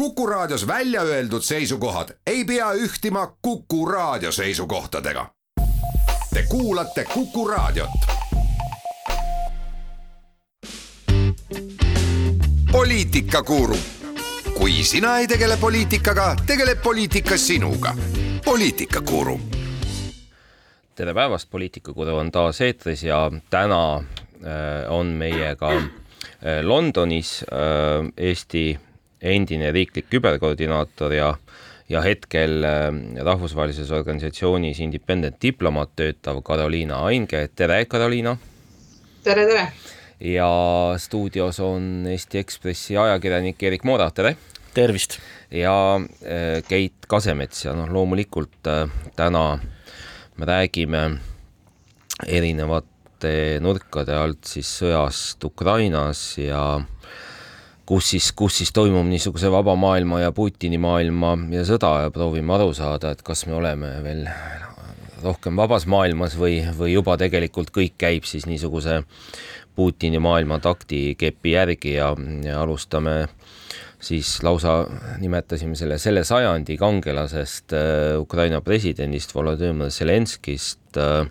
Kuku Raadios välja öeldud seisukohad ei pea ühtima Kuku Raadio seisukohtadega. Te kuulate Kuku Raadiot. poliitikakuru, kui sina ei tegele poliitikaga, tegeleb poliitika sinuga. poliitikakuru. tere päevast, Poliitikakuru on taas eetris ja täna äh, on meiega äh, Londonis äh, Eesti endine riiklik küberkoordinaator ja ja hetkel rahvusvahelises organisatsioonis Independent diplomaat töötav Karoliina Ainge, tere, Karoliina! tere, tere! ja stuudios on Eesti Ekspressi ajakirjanik Erik Moora, tere! tervist! ja Keit Kasemets ja noh, loomulikult täna me räägime erinevate nurkade alt siis sõjast Ukrainas ja kus siis, kus siis toimub niisuguse vaba maailma ja Putini maailma ja sõda ja proovime aru saada, et kas me oleme veel rohkem vabas maailmas või, või juba tegelikult kõik käib siis niisuguse Putini maailma taktikepi järgi ja, ja alustame siis lausa nimetasime selle selle sajandi kangelasest äh, Ukraina presidendist Volodõmõr Zelenskist äh,,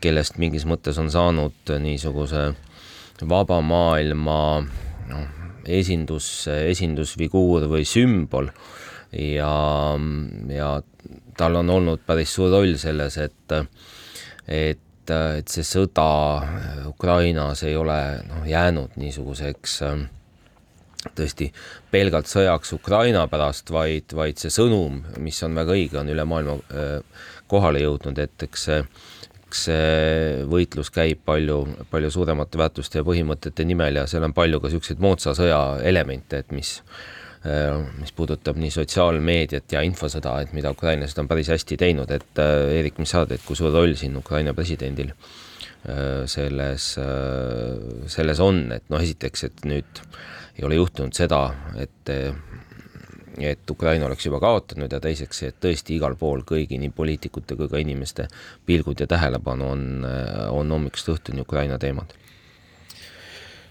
kellest mingis mõttes on saanud niisuguse vaba maailma noh, esindus, esindusfiguur või sümbol. Ja, ja tal on olnud päris suur roll selles, et, et, et see sõda Ukrainas ei ole noh, jäänud niisuguseks tõesti pelgalt sõjaks Ukraina pärast, vaid, vaid see sõnum, mis on väga õige, on üle maailma kohale jõudnud, et eks see eks see võitlus käib palju, palju suuremate väärtuste ja põhimõtete nimel ja seal on palju ka niisuguseid moodsa sõja elemente, et mis mis puudutab nii sotsiaalmeediat ja infosõda, et mida ukrainlased on päris hästi teinud, et Eerik, mis sa arvad, et kui suur roll siin Ukraina presidendil selles, selles on, et noh, esiteks, et nüüd ei ole juhtunud seda, et et Ukraina oleks juba kaotanud ja teiseks, et tõesti igal pool kõigi nii poliitikute kui ka inimeste pilgud ja tähelepanu on, on hommikust õhtuni Ukraina teemad.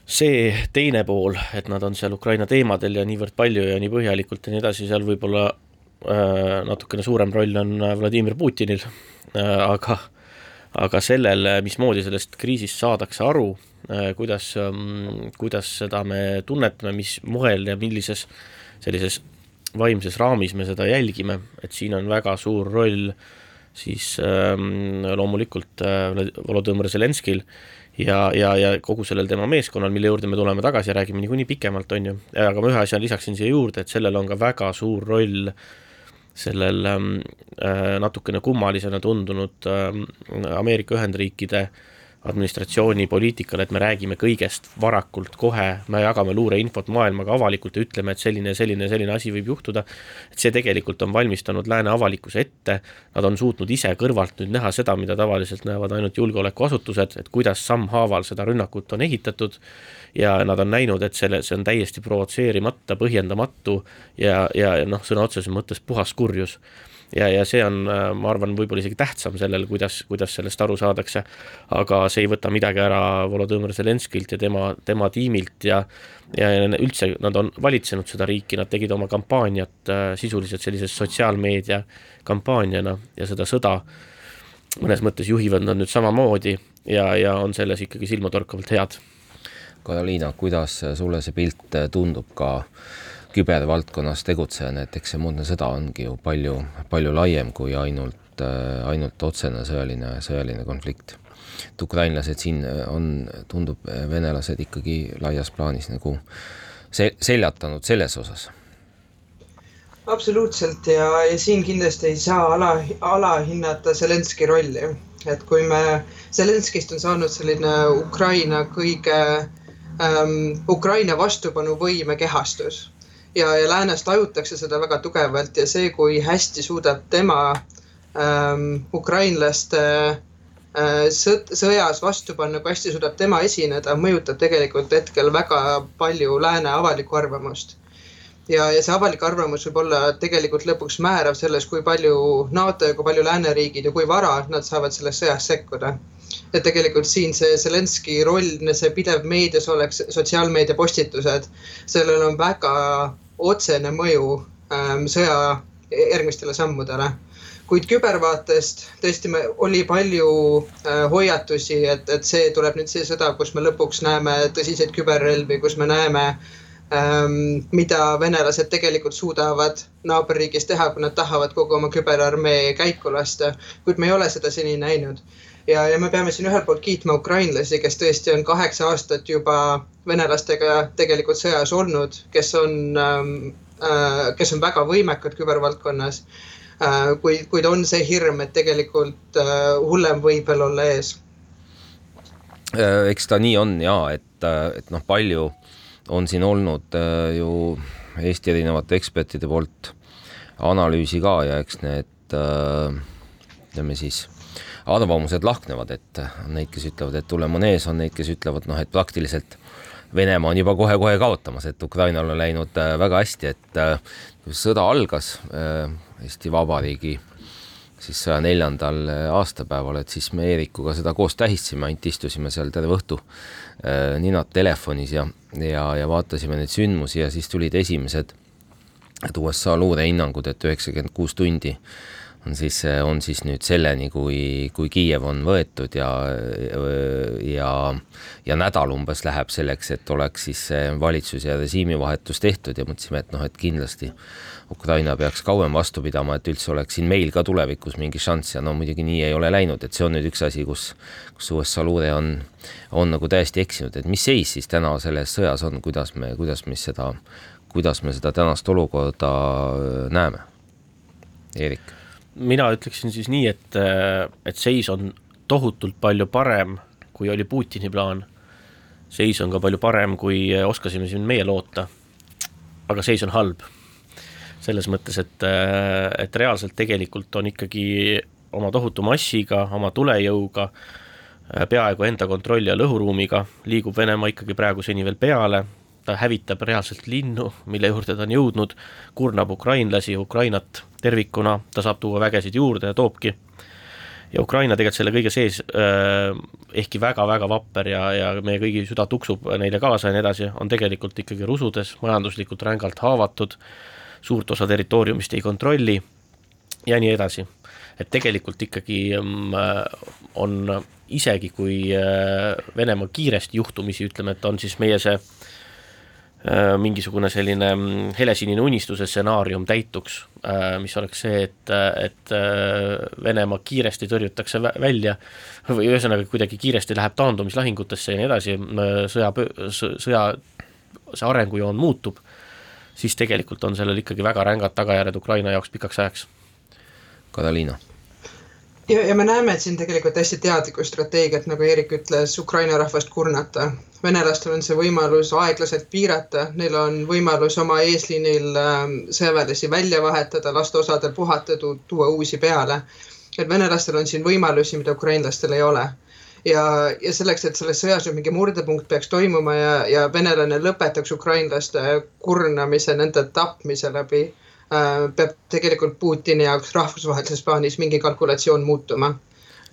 see teine pool, et nad on seal Ukraina teemadel ja niivõrd palju ja nii põhjalikult ja nii edasi, seal võib-olla äh, natukene suurem roll on Vladimir Putinil äh,, aga aga sellel, mismoodi sellest kriisist saadakse aru äh,, kuidas ähm,, kuidas seda me tunnetame, mis moel ja millises sellises vaimses raamis me seda jälgime, et siin on väga suur roll siis ähm, loomulikult äh, Volodõmõr Zelenskil ja, ja, ja kogu sellel tema meeskonnal, mille juurde me tuleme tagasi ja räägime niikuinii pikemalt, on ju, aga ma ühe asja lisaksin siia juurde, et sellel on ka väga suur roll sellel ähm, äh, natukene kummalisena tundunud äh, Ameerika Ühendriikide äh, administratsiooni poliitikale, et me räägime kõigest varakult kohe, me jagame luureinfot maailmaga avalikult ja ütleme, et selline, selline, selline asi võib juhtuda, et see tegelikult on valmistanud lääne avalikkuse ette, nad on suutnud ise kõrvalt nüüd näha seda, mida tavaliselt näevad ainult julgeolekuasutused, et kuidas sammhaaval seda rünnakut on ehitatud. Ja nad on näinud, et selle, see on täiesti provotseerimata, põhjendamatu ja, ja noh, sõna otseses mõttes puhas kurjus ja, ja see on, äh, ma arvan, võib-olla isegi tähtsam sellel, kuidas, kuidas sellest aru saadakse. aga see ei võta midagi ära Volodõmõr Zelenskilt ja tema, tema tiimilt ja ja üldse nad on valitsenud seda riiki, nad tegid oma kampaaniat äh, sisuliselt sellise sotsiaalmeedia kampaaniana ja seda sõda mõnes mõttes juhivad nad nüüd samamoodi ja, ja on selles ikkagi silmatorkavalt head. Karoliina, kuidas sulle see pilt tundub ka äh, kübervaldkonnas tegutsejana, et eks see muudne sõda ongi ju palju, palju laiem kui ainult, äh, ainult otsene sõjaline, sõjaline konflikt. et ukrainlased siin äh, on, tundub, äh, venelased ikkagi laias plaanis nagu se-, seljatanud selles osas absoluutselt ja, ja siin kindlasti ei saa ala, alahinnata Zelenski rolli, et kui me, Zelenskist on saanud selline Ukraina kõige ähm,, Ukraina vastupanuvõime kehastus ja, ja läänes tajutakse seda väga tugevalt ja see, kui hästi suudab tema ähm, ukrainlaste äh, sõd, sõjas vastu panna, kui hästi suudab tema esineda, mõjutab tegelikult hetkel väga palju lääne avalikku arvamust. ja, ja see avalik arvamus võib olla tegelikult lõpuks määrav selles, kui palju NATO ja kui palju lääneriigid ja kui vara nad saavad selles sõjas sekkuda et tegelikult siin see Zelenski roll, see pidev meedias oleks, sotsiaalmeedia postitused, sellel on väga otsene mõju ähm, sõja järgmistele sammudele. kuid kübervaatest tõesti me, oli palju äh, hoiatusi, et, et see tuleb nüüd see sõda, kus me lõpuks näeme tõsiseid küberrelvi, kus me näeme ähm, mida venelased tegelikult suudavad naaberriigis teha, kui nad tahavad kogu oma küberarmee käiku lasta, kuid me ei ole seda seni näinud ja, ja me peame siin ühelt poolt kiitma ukrainlasi, kes tõesti on kaheksa aastat juba venelastega tegelikult sõjas olnud, kes on ähm, äh,, kes on väga võimekad kübervaldkonnas äh,. kuid, kuid on see hirm, et tegelikult äh, hullem võib veel olla ees. Äh, eks ta nii on ja et, äh, et noh, palju on siin olnud äh, ju Eesti erinevate ekspertide poolt analüüsi ka ja eks need ütleme siis arvamused lahknevad, et on neid, kes ütlevad, et tulem on ees, on neid, kes ütlevad, noh, et praktiliselt Venemaa on juba kohe-kohe kaotamas, et Ukrainal on läinud äh, väga hästi, et äh, kui sõda algas äh, Eesti Vabariigi siis saja neljandal aastapäeval, et siis me Eerikuga seda koos tähistasime, ainult istusime seal terve õhtu ninad telefonis ja, ja, ja vaatasime neid sündmusi ja siis tulid esimesed et USA luurehinnangud, et üheksakümmend kuus tundi on siis, on siis nüüd selleni, kui, kui Kiiev on võetud ja, ja, ja nädal umbes läheb selleks, et oleks siis valitsus ja režiimivahetus tehtud ja mõtlesime, et noh, et kindlasti Ukraina peaks kauem vastu pidama, et üldse oleks siin meil ka tulevikus mingi šanss ja no muidugi nii ei ole läinud, et see on nüüd üks asi, kus, kus USA luure on, on nagu täiesti eksinud, et mis seis siis täna selles sõjas on, kuidas me, kuidas me seda, kuidas me seda tänast olukorda näeme? Eerik mina ütleksin siis nii, et, et seis on tohutult palju parem, kui oli Putini plaan. seis on ka palju parem, kui oskasime siin meie loota. aga seis on halb. selles mõttes, et, et reaalselt tegelikult on ikkagi oma tohutu massiga, oma tulejõuga, peaaegu enda kontrolli all õhuruumiga, liigub Venemaa ikkagi praegu seni veel peale, ta hävitab reaalselt linnu, mille juurde ta on jõudnud, kurnab ukrainlasi, Ukrainat tervikuna, ta saab tuua vägesid juurde ja toobki. ja Ukraina tegelikult selle kõige sees, äh, ehkki väga-väga vapper ja, ja meie kõigi süda tuksub neile kaasa ja nii edasi, on tegelikult ikkagi rusudes, majanduslikult rängalt haavatud, suurt osa territooriumist ei kontrolli ja nii edasi. et tegelikult ikkagi mm, on isegi, kui äh, Venemaa kiiresti juhtumisi, ütleme, et on siis meie see Äh, mingisugune selline mm, helesinine unistuse stsenaarium täituks, äh, mis oleks see, et, et äh, Venemaa kiiresti tõrjutakse välja või ühesõnaga kuidagi kiiresti läheb taandumislahingutesse ja nii edasi, sõja, sõja, see arengujoon muutub, siis tegelikult on sellel ikkagi väga rängad tagajärjed Ukraina jaoks pikaks ajaks. Kataliina ja, ja me näeme, et siin tegelikult hästi teadlikku strateegiat, nagu Eerik ütles, Ukraina rahvast kurnata. venelastel on see võimalus aeglaselt piirata, neil on võimalus oma eesliinil ähm, sõjaväelasi välja vahetada, lasta osadel puhata, tuua uusi peale. et venelastel on siin võimalusi, mida ukrainlastel ei ole. ja, ja selleks, et selles sõjas nüüd mingi murdepunkt peaks toimuma ja, ja venelane lõpetaks ukrainlaste kurnamise, nende tapmise läbi peab tegelikult Putini jaoks rahvusvahelises plaanis mingi kalkulatsioon muutuma.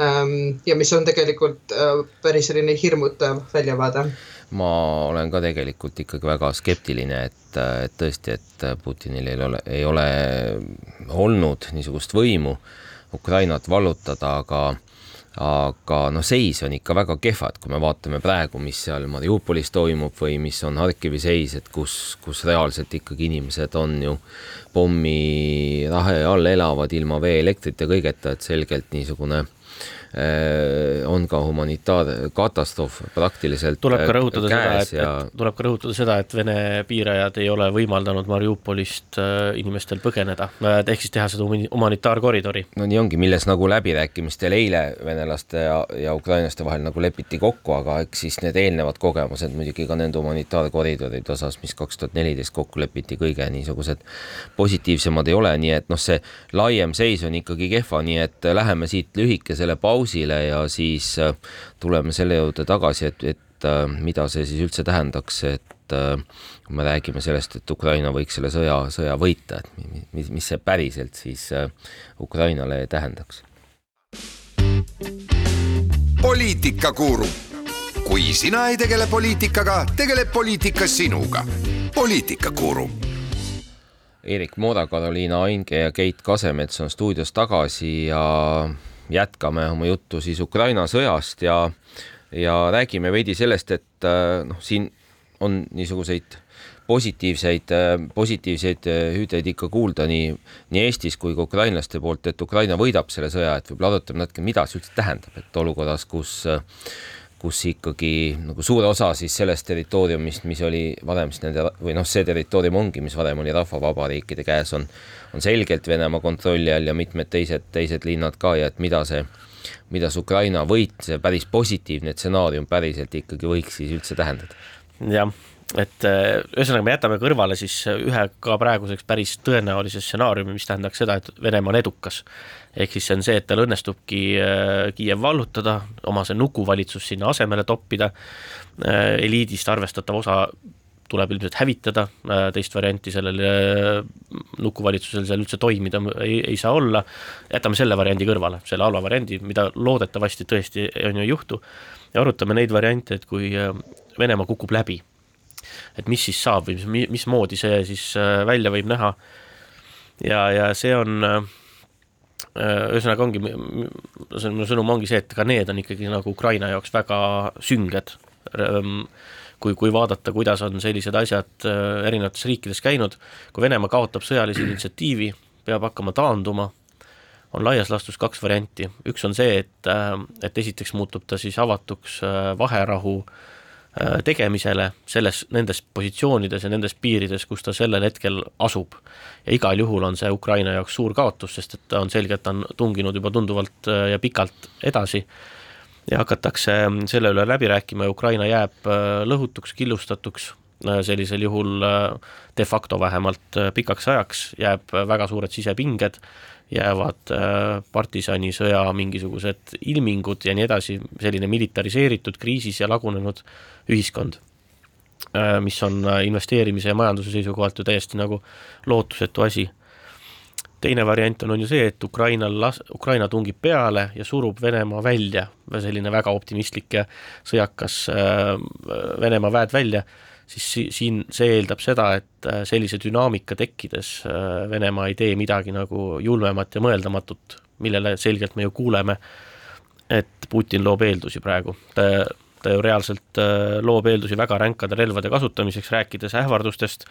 Ähm, ja mis on tegelikult äh, päris selline hirmutav väljavaade. ma olen ka tegelikult ikkagi väga skeptiline, et, et tõesti, et Putinil ei ole, ei ole olnud niisugust võimu Ukrainat vallutada, aga aga noh, seis on ikka väga kehva, et kui me vaatame praegu, mis seal Mariupolis toimub või mis on Harkivi seis, et kus, kus reaalselt ikkagi inimesed on ju pommirahe all elavad ilma vee, elektrit ja kõigeta, et selgelt niisugune on ka humanitaarkatastroof praktiliselt tuleb ka rõhutada seda, et ja... et tuleb ka rõhutada seda, et Vene piirajad ei ole võimaldanud Mariupolist äh, inimestel põgeneda, äh, ehk siis teha seda humanitaarkoridori. no nii ongi, milles nagu läbirääkimistel eile venelaste ja, ja ukrainlaste vahel nagu lepiti kokku, aga eks siis need eelnevad kogemused muidugi ka nende humanitaarkoridoride osas, mis kaks tuhat neliteist kokku lepiti, kõige niisugused positiivsemad ei ole, nii et noh, see laiem seis on ikkagi kehva, nii et läheme siit lühikesele pausile pausile ja siis äh, tuleme selle juurde tagasi, et, et äh, mida see siis üldse tähendaks, et äh, kui me räägime sellest, et Ukraina võiks selle sõja, sõja võita, et mis, mis see päriselt siis Ukrainale tähendaks? poliitikakuru, kui sina ei tegele poliitikaga, tegeleb poliitika sinuga. poliitikakuru Eerik Mooda, Karoliina Ainge ja Keit Kasemets on stuudios tagasi ja jätkame oma juttu siis Ukraina sõjast ja, ja räägime veidi sellest, et äh, noh, siin on niisuguseid positiivseid, äh, positiivseid äh, hüüdeid ikka kuulda nii, nii Eestis kui ka ukrainlaste poolt, et Ukraina võidab selle sõja, et võib-olla arutame natuke, mida see üldse tähendab, et olukorras, kus kus ikkagi nagu suur osa siis sellest territooriumist, mis oli varem siis nende või noh, see territoorium ongi, mis varem oli rahvavabariikide käes, on, on selgelt Venemaa kontrolli all ja mitmed teised, teised linnad ka ja et mida see, mida see Ukraina võit, see päris positiivne stsenaarium päriselt ikkagi võiks siis üldse tähendada? jah et äh, ühesõnaga, me jätame kõrvale siis ühe ka praeguseks päris tõenäolise stsenaariumi, mis tähendaks seda, et Venemaa on edukas. Ehk siis see on see, et tal õnnestubki äh, Kiiev vallutada, oma see nukuvalitsus sinna asemele toppida, äh, eliidist arvestatav osa tuleb ilmselt hävitada, teist varianti sellel nukuvalitsusel seal üldse toimida ei, ei saa olla, jätame selle variandi kõrvale, selle halva variandi, mida loodetavasti tõesti on ju ei juhtu, ja arutame neid variante, et kui Venemaa kukub läbi et mis siis saab või mis, mismoodi see siis äh, välja võib näha. ja, ja see on äh, ühesõnaga ongi, see minu sõnum ongi see, et ka need on ikkagi nagu Ukraina jaoks väga sünged. kui, kui vaadata, kuidas on sellised asjad äh, erinevates riikides käinud, kui Venemaa kaotab sõjalise initsiatiivi, peab hakkama taanduma, on laias laastus kaks varianti, üks on see, et, et esiteks muutub ta siis avatuks vaherahu äh, Äh, tegemisele selles, nendes positsioonides ja nendes piirides, kus ta sellel hetkel asub. ja igal juhul on see Ukraina jaoks suur kaotus, sest et on selge, et ta on tunginud juba tunduvalt äh, ja pikalt edasi ja hakatakse selle üle läbi rääkima ja Ukraina jääb äh, lõhutuks, killustatuks, sellisel juhul de facto vähemalt pikaks ajaks jääb väga suured sisepinged jäävad äh, partisanisõja mingisugused ilmingud ja nii edasi, selline militariseeritud, kriisis ja lagunenud ühiskond, äh, mis on äh, investeerimise ja majanduse seisukohalt ju täiesti nagu lootusetu asi. teine variant on, on ju see, et Ukrainal las-, Ukraina tungib peale ja surub Venemaa välja, selline väga optimistlik ja sõjakas Venemaa väed välja siis siin see eeldab seda, et äh, sellise dünaamika tekkides äh, Venemaa ei tee midagi nagu julmemat ja mõeldamatut, millele selgelt me ju kuuleme, et Putin loob eeldusi praegu, ta, ta ju reaalselt äh, loob eeldusi väga ränkade relvade kasutamiseks, rääkides ähvardustest,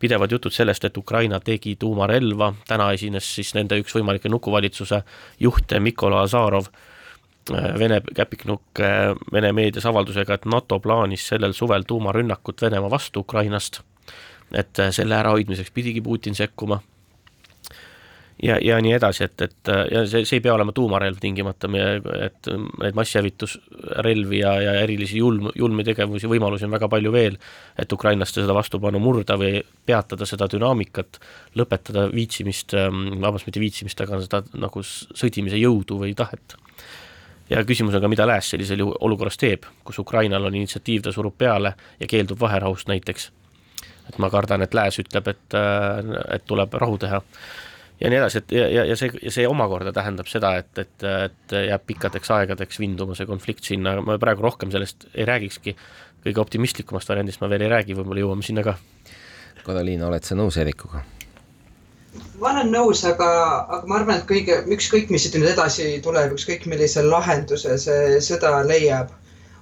pidevad jutud sellest, et Ukraina tegi tuumarelva, täna esines siis nende üks võimalikke nukuvalitsuse juhte, Mikola Azarov, Vene käpiknukk Vene meedias avaldusega, et NATO plaanis sellel suvel tuumarünnakut Venemaa vastu Ukrainast, et selle ärahoidmiseks pidigi Putin sekkuma. Ja, ja nii edasi, et, et ja see, see ei pea olema tuumarelv tingimata, et neid masshävitusrelvi ja, ja erilisi julm, julmi tegevusi, võimalusi on väga palju veel, et ukrainlaste seda vastupanu murda või peatada seda dünaamikat, lõpetada viitsimist, vabandust, mitte viitsimist, aga seda nagu sõdimise jõudu või tahet ja küsimus on ka, mida Lääs sellisel olukorras teeb, kus Ukrainal on initsiatiiv, ta surub peale ja keeldub vaherahust näiteks. et ma kardan, et Lääs ütleb, et, äh, et tuleb rahu teha ja nii edasi, et ja, ja, ja see, see omakorda tähendab seda, et, et, et jääb pikkadeks aegadeks vinduma see konflikt sinna, ma praegu rohkem sellest ei räägikski, kõige optimistlikumast variandist ma veel ei räägi, võib-olla jõuame sinna ka. Karoliina, oled sa nõus Eerikuga? Ma olen nõus, aga, aga ma arvan, et kõige, ükskõik, mis siit nüüd edasi tuleb, ükskõik millise lahenduse see sõda leiab,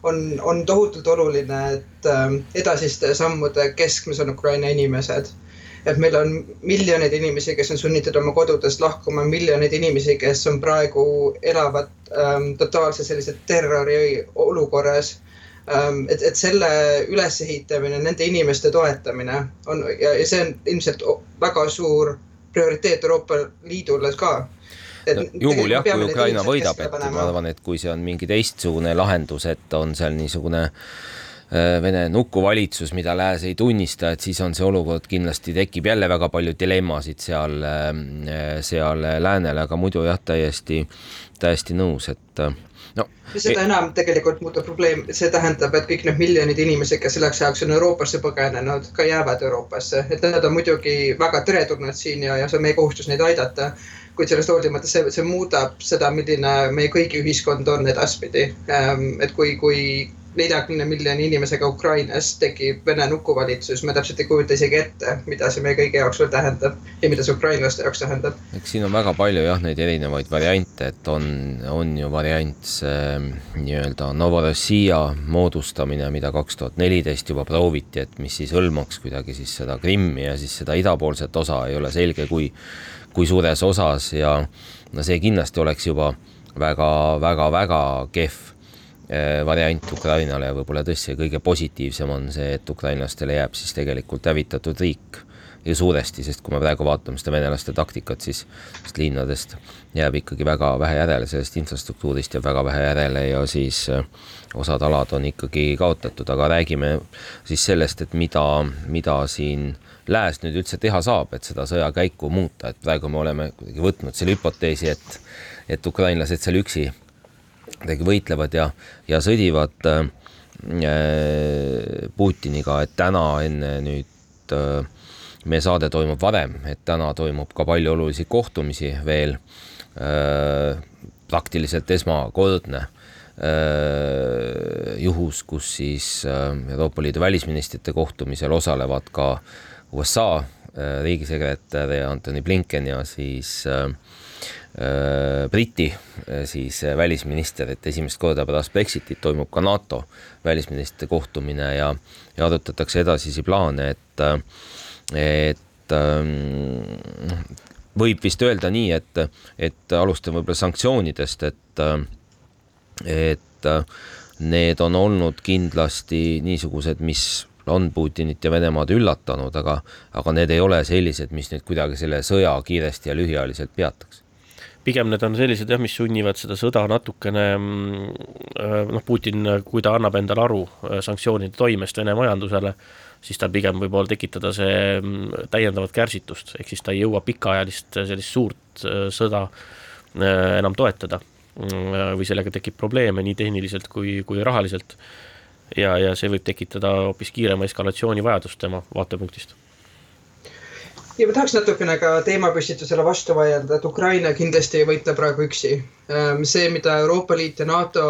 on, on tohutult oluline, et äh, edasiste sammude keskmes on Ukraina inimesed. et meil on miljoneid inimesi, kes on sunnitud oma kodudest lahkuma, miljoneid inimesi, kes on praegu, elavad ähm, totaalse sellise terrori olukorras ähm, et, et selle ülesehitamine, nende inimeste toetamine on ja, ja see on ilmselt väga suur prioriteet Euroopa Liidule ka. No, juhul jah, kui Ukraina võidab, et ma arvan, et kui see on mingi teistsugune lahendus, et on seal niisugune äh, Vene nukuvalitsus, mida Lääs ei tunnista, et siis on see olukord kindlasti tekib jälle väga palju dilemmasid seal, äh, seal läänele, aga muidu jah, täiesti, täiesti nõus, et no. seda enam tegelikult muutub probleem, see tähendab, et kõik need miljonid inimesed, kes selleks ajaks on Euroopasse põgenenud, ka jäävad Euroopasse, et nad on muidugi väga teretulnud siin ja, ja see on meie kohustus neid aidata. kuid sellest hoolimata see, see muudab seda, milline meie kõigi ühiskond on edaspidi. Ähm, et kui, kui neljakümne miljoni inimesega Ukrainas tekib Vene nukuvalitsus, me täpselt ei kujuta isegi ette, mida see meie kõigi jaoks veel tähendab ja mida see ukrainlaste jaoks tähendab. eks siin on väga palju jah, neid erinevaid variante, et on, on ju variant see nii-öelda Novorossija moodustamine, mida kaks tuhat neliteist juba prooviti, et mis siis hõlmaks kuidagi siis seda Krimmi ja siis seda idapoolset osa, ei ole selge, kui, kui suures osas ja no see kindlasti oleks juba väga-väga-väga kehv Eh, variant Ukrainale ja võib-olla tõesti kõige positiivsem on see, et ukrainlastele jääb siis tegelikult hävitatud riik. Ja suuresti, sest kui me praegu vaatame seda venelaste taktikat, siis sest linnadest jääb ikkagi väga vähe järele, sellest infrastruktuurist jääb väga vähe järele ja siis eh, osad alad on ikkagi kaotatud, aga räägime siis sellest, et mida, mida siin lääs nüüd üldse teha saab, et seda sõjakäiku muuta, et praegu me oleme kuidagi võtnud selle hüpoteesi, et, et ukrainlased seal üksi kuidagi võitlevad ja, ja sõdivad äh, Putiniga, et täna enne nüüd äh, meie saade toimub varem, et täna toimub ka palju olulisi kohtumisi veel äh,. praktiliselt esmakordne äh, juhus, kus siis äh, Euroopa Liidu välisministrite kohtumisel osalevad ka USA äh, riigisekretär Antony Blinken ja siis äh, Äh, Briti äh, siis äh, välisminister, et esimest korda pärast Brexitit toimub ka NATO välisministrite kohtumine ja, ja arutatakse edasisi plaane, et, et noh, võib vist öelda nii, et, et alustan võib-olla sanktsioonidest, et, et need on olnud kindlasti niisugused, mis on Putinit ja Venemaad üllatanud, aga, aga need ei ole sellised, mis nüüd kuidagi selle sõja kiiresti ja lühiajaliselt peataks pigem need on sellised jah, mis sunnivad seda sõda natukene mm, äh, noh, Putin, kui ta annab endale aru äh, sanktsioonide toimest Vene majandusele, siis ta pigem võib-olla tekitada see mm, täiendavat kärsitust, ehk siis ta ei jõua pikaajalist äh, sellist suurt sõda enam toetada. Mm, või sellega tekib probleeme nii tehniliselt kui, kui rahaliselt. ja, ja see võib tekitada hoopis kiirema eskalatsiooni vajadust tema vaatepunktist ja ma tahaks natukene ka teemapüstitusele vastu vaielda, et Ukraina kindlasti ei võitle praegu üksi. Ehm, see, mida Euroopa Liit ja NATO,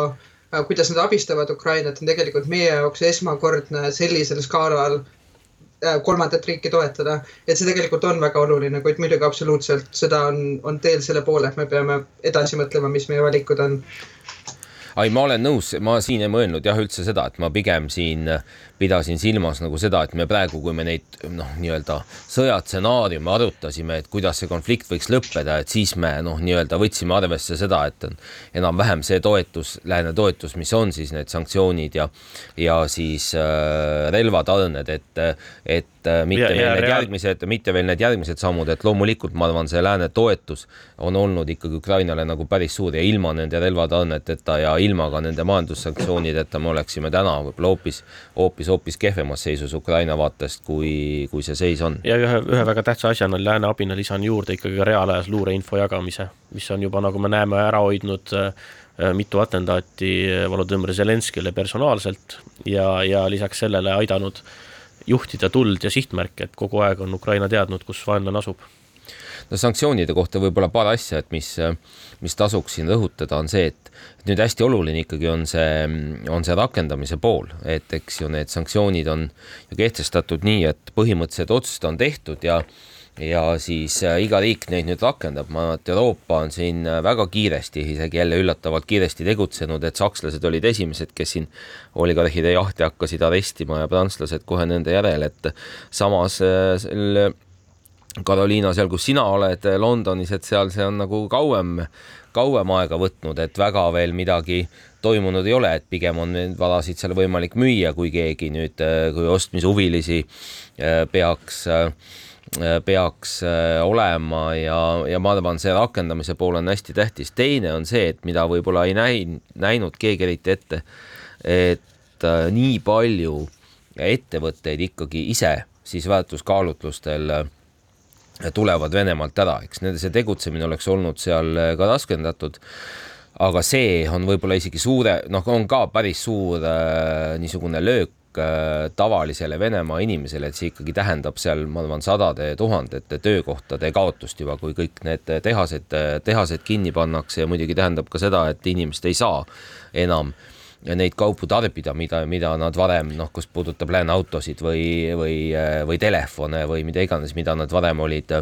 äh, kuidas nad abistavad Ukrainat, on tegelikult meie jaoks esmakordne sellisel skaalal äh, kolmandat riiki toetada. et see tegelikult on väga oluline, kuid muidugi absoluutselt seda on, on teel selle poole, et me peame edasi mõtlema, mis meie valikud on ai, ma olen nõus, ma siin ei mõelnud jah üldse seda, et ma pigem siin pidasin silmas nagu seda, et me praegu, kui me neid noh, nii-öelda sõjatsenaariume arutasime, et kuidas see konflikt võiks lõppeda, et siis me noh, nii-öelda võtsime arvesse seda, et on enam-vähem see toetus, lääne toetus, mis on siis need sanktsioonid ja ja siis äh, relvatarned, et, et mitte ja, veel ja, need reaal... järgmised, mitte veel need järgmised sammud, et loomulikult ma arvan, see lääne toetus on olnud ikkagi Ukrainale nagu päris suur ja ilma nende relvatarneteta ja ilma ka nende majandussanktsioonideta me oleksime täna võib-olla hoopis, hoopis, hoopis kehvemas seisus Ukraina vaatest, kui, kui see seis on. ja ühe, ühe väga tähtsa asjana lääne abina lisan juurde ikkagi ka reaalajas luureinfo jagamise, mis on juba, nagu me näeme, ära hoidnud äh, mitu atentaati Volodõmõr Zelenskile personaalselt ja, ja lisaks sellele aidanud äh, juhtida tuld ja sihtmärke, et kogu aeg on Ukraina teadnud, kus vaenlane asub no sanktsioonide kohta võib-olla paar asja, et mis, mis tasuks siin rõhutada, on see, et nüüd hästi oluline ikkagi on see, on see rakendamise pool, et eks ju need sanktsioonid on kehtestatud nii, et põhimõttelised otsused on tehtud ja ja siis äh, iga riik neid nüüd rakendab, ma arvan, et Euroopa on siin äh, väga kiiresti, isegi jälle üllatavalt kiiresti tegutsenud, et sakslased olid esimesed, kes siin oligarhide jahti hakkasid arestima ja prantslased kohe nende järel, et samas äh, selle Carolina, seal, kus sina oled Londonis, et seal see on nagu kauem, kauem aega võtnud, et väga veel midagi toimunud ei ole, et pigem on neid varasid seal võimalik müüa, kui keegi nüüd, kui ostmishuvilisi peaks äh, Äh, peaks äh, olema ja, ja ma arvan, see rakendamise pool on hästi tähtis. teine on see, et mida võib-olla ei näinud, näinud keegi eriti ette, et äh, nii palju ettevõtteid ikkagi ise siis väärtuskaalutlustel tulevad Venemaalt ära, eks nende see tegutsemine oleks olnud seal ka raskendatud. Aga see on võib-olla isegi suure, noh, on ka päris suur äh, niisugune löök Äh, tavalisele Venemaa inimesele, et see ikkagi tähendab seal, ma arvan, sadade tuhandete töökohtade kaotust juba, kui kõik need tehased, tehased kinni pannakse. Ja muidugi tähendab ka seda, et inimesed ei saa enam neid kaupu tarbida, mida, mida nad varem noh, kus puudutab lääneautosid või, või, või telefone või mida iganes, mida nad varem olid,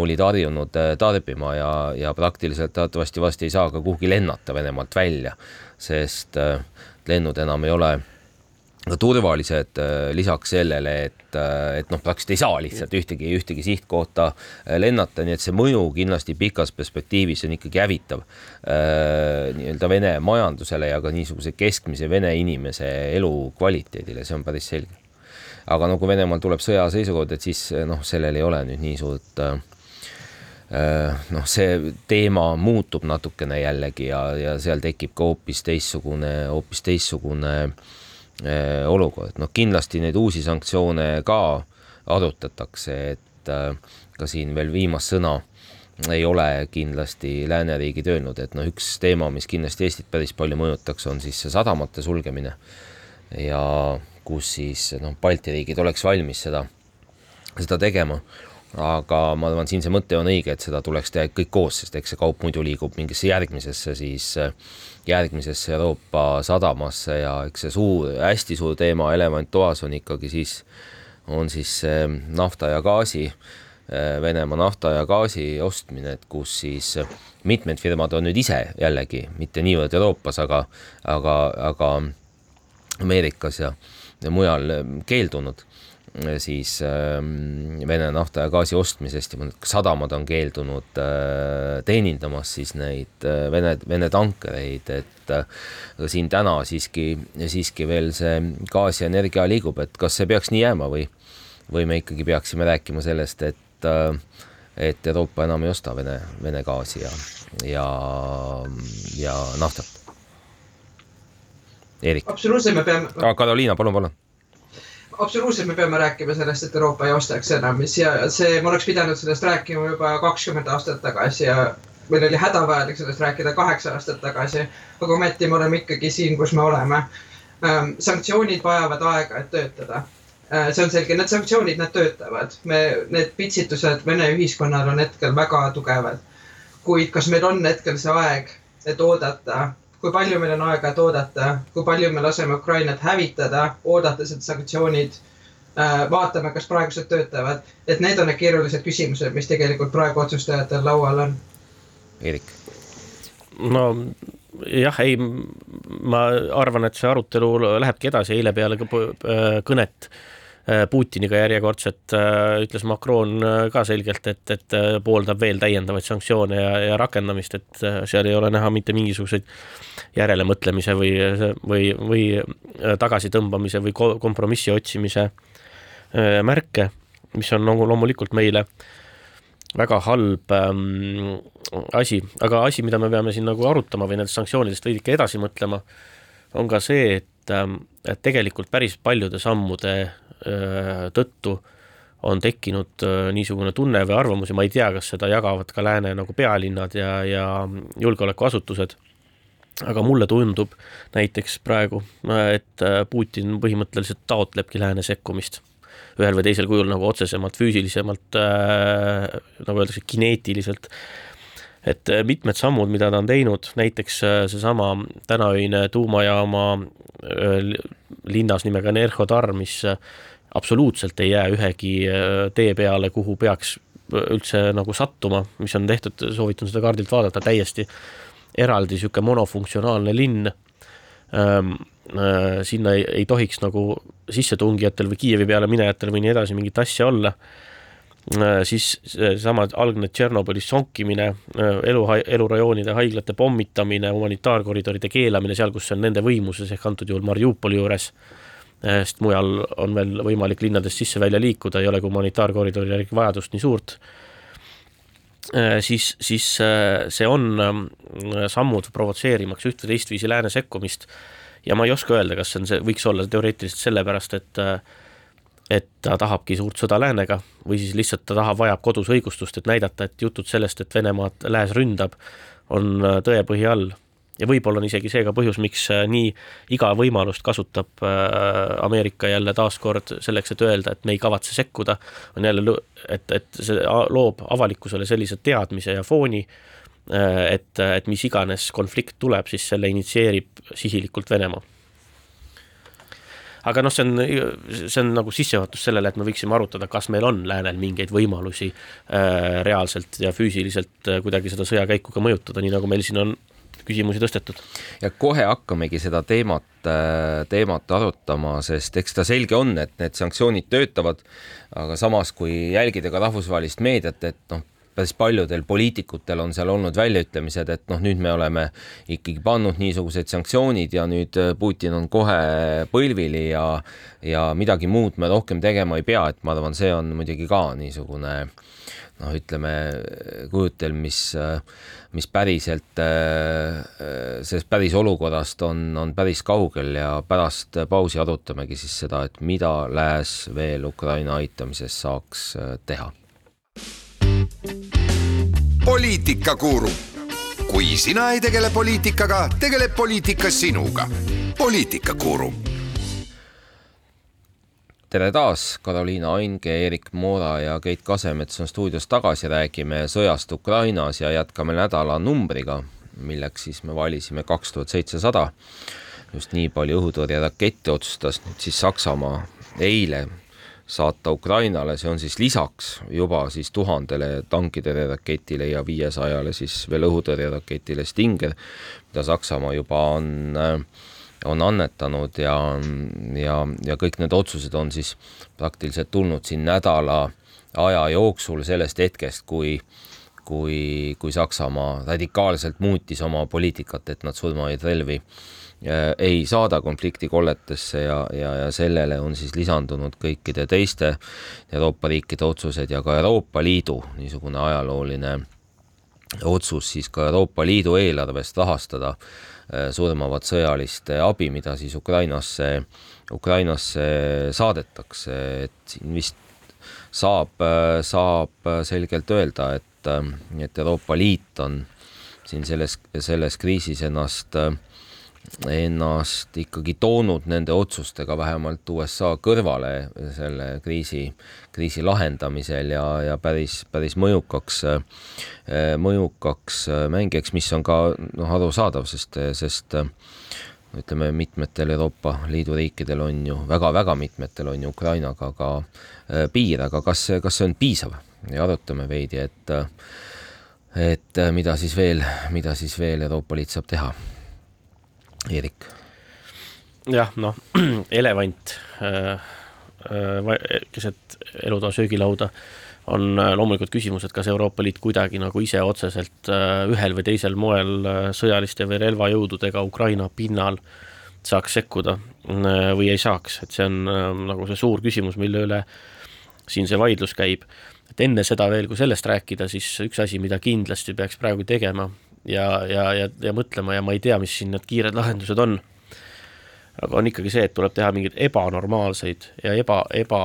olid harjunud tarbima ja, ja praktiliselt teatavasti vast ei saa ka kuhugi lennata Venemaalt välja, sest lennud enam ei ole ka turvalised äh, lisaks sellele, et, äh, et noh, praktiliselt ei saa lihtsalt ühtegi, ühtegi sihtkohta äh, lennata, nii et see mõju kindlasti pikas perspektiivis on ikkagi hävitav äh, nii-öelda Vene majandusele ja ka niisuguse keskmise vene inimese elukvaliteedile, see on päris selge. aga no kui Venemaal tuleb sõjaseisukord, et siis noh, sellel ei ole nüüd nii suurt äh, noh, see teema muutub natukene jällegi ja, ja seal tekib ka hoopis teistsugune, hoopis teistsugune äh, olukord, noh kindlasti neid uusi sanktsioone ka arutatakse, et äh, ka siin veel viimast sõna ei ole kindlasti lääneriigid öelnud, et noh, üks teema, mis kindlasti Eestit päris palju mõjutaks, on siis see sadamate sulgemine ja kus siis noh, Balti riigid oleks valmis seda, seda tegema aga ma arvan, siin see mõte on õige, et seda tuleks teha kõik koos, sest eks see kaup muidu liigub mingisse järgmisesse siis, järgmisesse Euroopa sadamasse ja eks see suur, hästi suur teema elevant toas on ikkagi siis, on siis nafta ja gaasi, Venemaa nafta ja gaasi ostmine, et kus siis mitmed firmad on nüüd ise jällegi, mitte niivõrd Euroopas, aga, aga, aga Ameerikas ja, ja mujal keeldunud siis ähm, Vene nafta ja gaasi ostmisest ja mõned sadamad on keeldunud äh, teenindamas siis neid äh, Vene, Vene tankereid, et äh, aga siin täna siiski, siiski veel see gaas ja energia liigub, et kas see peaks nii jääma või, või me ikkagi peaksime rääkima sellest, et et Euroopa enam ei osta Vene, Vene gaasi ja, ja, ja naftat. Eerik. absoluutselt, me peame. Karoliina, palun, palun absoluutselt, me peame rääkima sellest, et Euroopa ei ostaks enam ja see, ma oleks pidanud sellest rääkima juba kakskümmend aastat tagasi ja meil oli hädavajalik sellest rääkida kaheksa aastat tagasi. aga ometi me oleme ikkagi siin, kus me oleme. Ähm, sanktsioonid vajavad aega, et töötada. Äh, see on selge, need sanktsioonid, need töötavad. me, need pitsitused Vene ühiskonnal on hetkel väga tugevad. kuid kas meil on hetkel see aeg, et oodata kui palju meil on aega, et oodata, kui palju me laseme Ukrainat hävitada, oodates, et sanktsioonid äh, vaatame, kas praegused töötavad, et need on need keerulised küsimused, mis tegelikult praegu otsustajatel laual on. Eerik. no jah, ei, ma arvan, et see arutelu lähebki edasi, eile peale äh, kõnet. äh, Äh, Putiniga järjekordselt äh, ütles Macron äh, ka selgelt, et, et pooldab veel täiendavaid sanktsioone ja, ja rakendamist, et seal ei ole näha mitte mingisuguseid järelemõtlemise või, või, või tagasitõmbamise või kompromissi otsimise märke, mis on nagu loomulikult meile väga halb ähm, asi, aga asi, mida me peame siin nagu arutama või nendest sanktsioonidest veidike edasi mõtlema, on ka see, et, ähm, et tegelikult päris paljude sammude Äh, tõttu on tekkinud äh, niisugune tunne või arvamus ja ma ei tea, kas seda jagavad ka lääne nagu pealinnad ja, ja julgeolekuasutused, aga mulle tundub näiteks praegu, et äh, Putin põhimõtteliselt taotlebki lääne sekkumist ühel või teisel kujul nagu otsesemalt, füüsilisemalt äh,, nagu öeldakse, kineetiliselt. Et mitmed sammud, mida ta on teinud, näiteks seesama tänaöine tuumajaama linnas nimega Nerhodar, mis absoluutselt ei jää ühegi äh, tee peale, kuhu peaks üldse nagu sattuma, mis on tehtud, soovitan seda kaardilt vaadata, täiesti eraldi niisugune monofunktsionaalne linn ähm,. Äh, sinna ei, ei tohiks nagu sissetungijatel või Kiievi peale minejatel või nii edasi mingit asja olla äh,. Siis seesama algne Tšernobõlis sonkimine äh,, elu, elurajoonide, haiglate pommitamine, humanitaarkoridoride keelamine seal, kus see on nende võimuses ehk antud juhul Mariupoli juures äh, sest mujal on veel võimalik linnadest sisse-välja liikuda, ei ole humanitaarkoridori järgi vajadust nii suurt, siis, siis see on sammud provotseerimaks üht või teistviisi lääne sekkumist. Ja ma ei oska öelda, kas see on see, võiks olla teoreetiliselt sellepärast, et et ta tahabki suurt sõda läänega või siis lihtsalt ta tahab, vajab kodus õigustust, et näidata, et jutud sellest, et Venemaad lääs ründab, on tõepõhi all. Ja võib-olla on isegi see ka põhjus, miks äh, nii iga võimalust kasutab äh, Ameerika jälle taaskord selleks, et öelda, et me ei kavatse sekkuda, on jälle, et, et see loob avalikkusele sellise teadmise ja fooni, et, et mis iganes konflikt tuleb, siis selle initsieerib sihilikult Venemaa aga noh, see on, see on nagu sissejuhatus sellele, et me võiksime arutada, kas meil on läänel mingeid võimalusi äh, reaalselt ja füüsiliselt äh, kuidagi seda sõjakäiku ka mõjutada, nii nagu meil siin on küsimusi tõstetud. ja kohe hakkamegi seda teemat, äh, teemat arutama, sest eks ta selge on, et need sanktsioonid töötavad, aga samas, kui jälgida ka rahvusvahelist meediat, et noh, päris paljudel poliitikutel on seal olnud väljaütlemised, et noh, nüüd me oleme ikkagi pannud niisugused sanktsioonid ja nüüd äh, Putin on kohe põlvili ja, ja midagi muud me rohkem tegema ei pea, et ma arvan, see on muidugi ka niisugune noh, ütleme kujutelm, mis, mis päriselt sellest päris olukorrast on, on päris kaugel ja pärast pausi arutamegi siis seda, et mida Lääs veel Ukraina aitamises saaks äh, teha poliitikakuru. kui sina ei tegele poliitikaga, tegeleb poliitika sinuga. poliitikakuru. tere taas, Karoliina Ainge, Eerik Moora ja Keit Kasemets on stuudios tagasi, räägime sõjast Ukrainas ja jätkame nädala numbriga, milleks siis me valisime kaks tuhat seitsesada. just nii palju õhutõrjerakette otsustas nüüd siis Saksamaa eile saata Ukrainale, see on siis lisaks juba siis tuhandele tankitõrjeraketile ja viiesajale siis veel õhutõrjeraketile Stinger, mida Saksamaa juba on, on annetanud ja, ja, ja kõik need otsused on siis praktiliselt tulnud siin nädala aja jooksul sellest hetkest, kui kui, kui Saksamaa radikaalselt muutis oma poliitikat, et nad surmaid relvi äh, ei saada konfliktikolletesse ja, ja, ja sellele on siis lisandunud kõikide teiste Euroopa riikide otsused ja ka Euroopa Liidu niisugune ajalooline otsus siis ka Euroopa Liidu eelarvest rahastada äh, surmavat sõjalist abi, mida siis Ukrainasse, Ukrainasse saadetakse, et siin vist saab, äh, saab selgelt öelda, et, äh, et Euroopa Liit on siin selles, selles kriisis ennast äh, ennast ikkagi toonud nende otsustega vähemalt USA kõrvale selle kriisi, kriisi lahendamisel ja, ja päris, päris mõjukaks, mõjukaks mängijaks, mis on ka noh, arusaadav, sest, sest ütleme, mitmetel Euroopa Liidu riikidel on ju väga-väga mitmetel on ju Ukrainaga ka piir, aga kas, kas see on piisav? Ja arutame veidi, et et mida siis veel, mida siis veel Euroopa Liit saab teha Eerik? jah, noh, elevant äh, äh, keset elutoa söögilauda on äh, loomulikult küsimus, et kas Euroopa Liit kuidagi nagu ise otseselt ühel või teisel moel sõjaliste või relvajõududega Ukraina pinnal saaks sekkuda või ei saaks, et see on nagu see suur küsimus, mille üle siin see vaidlus käib. et enne seda veel, kui sellest rääkida, siis üks asi, mida kindlasti peaks praegu tegema, ja, ja, ja, ja mõtlema ja ma ei tea, mis siin need kiired lahendused on. aga on ikkagi see, et tuleb teha mingeid ebanormaalseid ja eba, eba,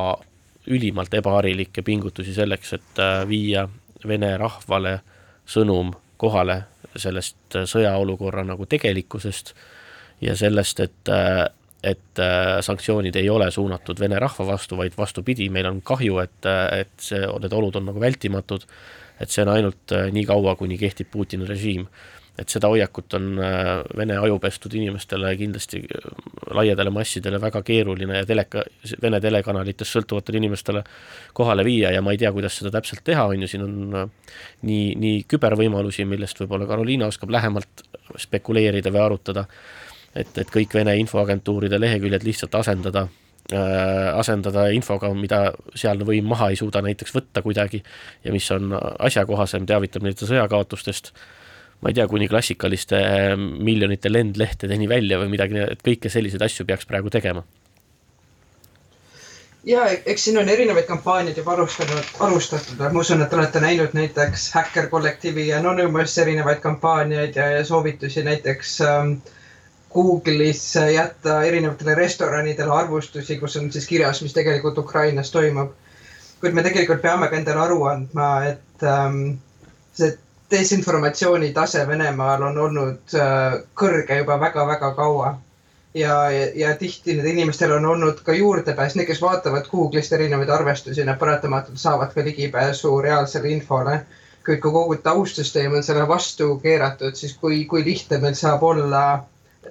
ülimalt ebaharilikke pingutusi selleks, et äh, viia vene rahvale sõnum kohale sellest äh, sõjaolukorra nagu tegelikkusest ja sellest, et äh, et sanktsioonid ei ole suunatud Vene rahva vastu, vaid vastupidi, meil on kahju, et, et see, need olud on nagu vältimatud et see on ainult äh, nii kaua, kuni kehtib Putini režiim. et seda hoiakut on äh, Vene ajupestud inimestele kindlasti äh, laiadele massidele väga keeruline ja teleka, Vene telekanalitest sõltuvatele inimestele kohale viia ja ma ei tea, kuidas seda täpselt teha, on ju, siin on nii, nii kübervõimalusi, millest võib-olla Karoliina oskab lähemalt spekuleerida või arutada, et, et kõik Vene infoagentuuride leheküljed lihtsalt asendada asendada infoga, mida sealne võim maha ei suuda näiteks võtta kuidagi ja mis on asjakohasem, teavitab neid sõjakaotustest, ma ei tea, kuni klassikaliste äh, miljonite lendlehtedeni välja või midagi, et kõike selliseid asju peaks praegu tegema. Ja eks siin on erinevaid kampaaniaid juba alustanud, alustatud, ma usun, et olete näinud näiteks Häkker kollektiivi ja Anonymous erinevaid kampaaniaid ja, ja soovitusi näiteks ähm, Google'is jätta erinevatele restoranidele arvustusi, kus on siis kirjas, mis tegelikult Ukrainas toimub. kuid me tegelikult peame ka endale aru andma, et ähm, see desinformatsiooni tase Venemaal on olnud äh, kõrge juba väga-väga kaua. ja, ja, ja tihti nendel inimestel on olnud ka juurdepääs, need, kes vaatavad Google'ist erinevaid arvestusi, nad paratamatult saavad ka ligipääsu reaalsele infole kuid kui kogu taustsüsteem on selle vastu keeratud, siis kui, kui lihtne meil saab olla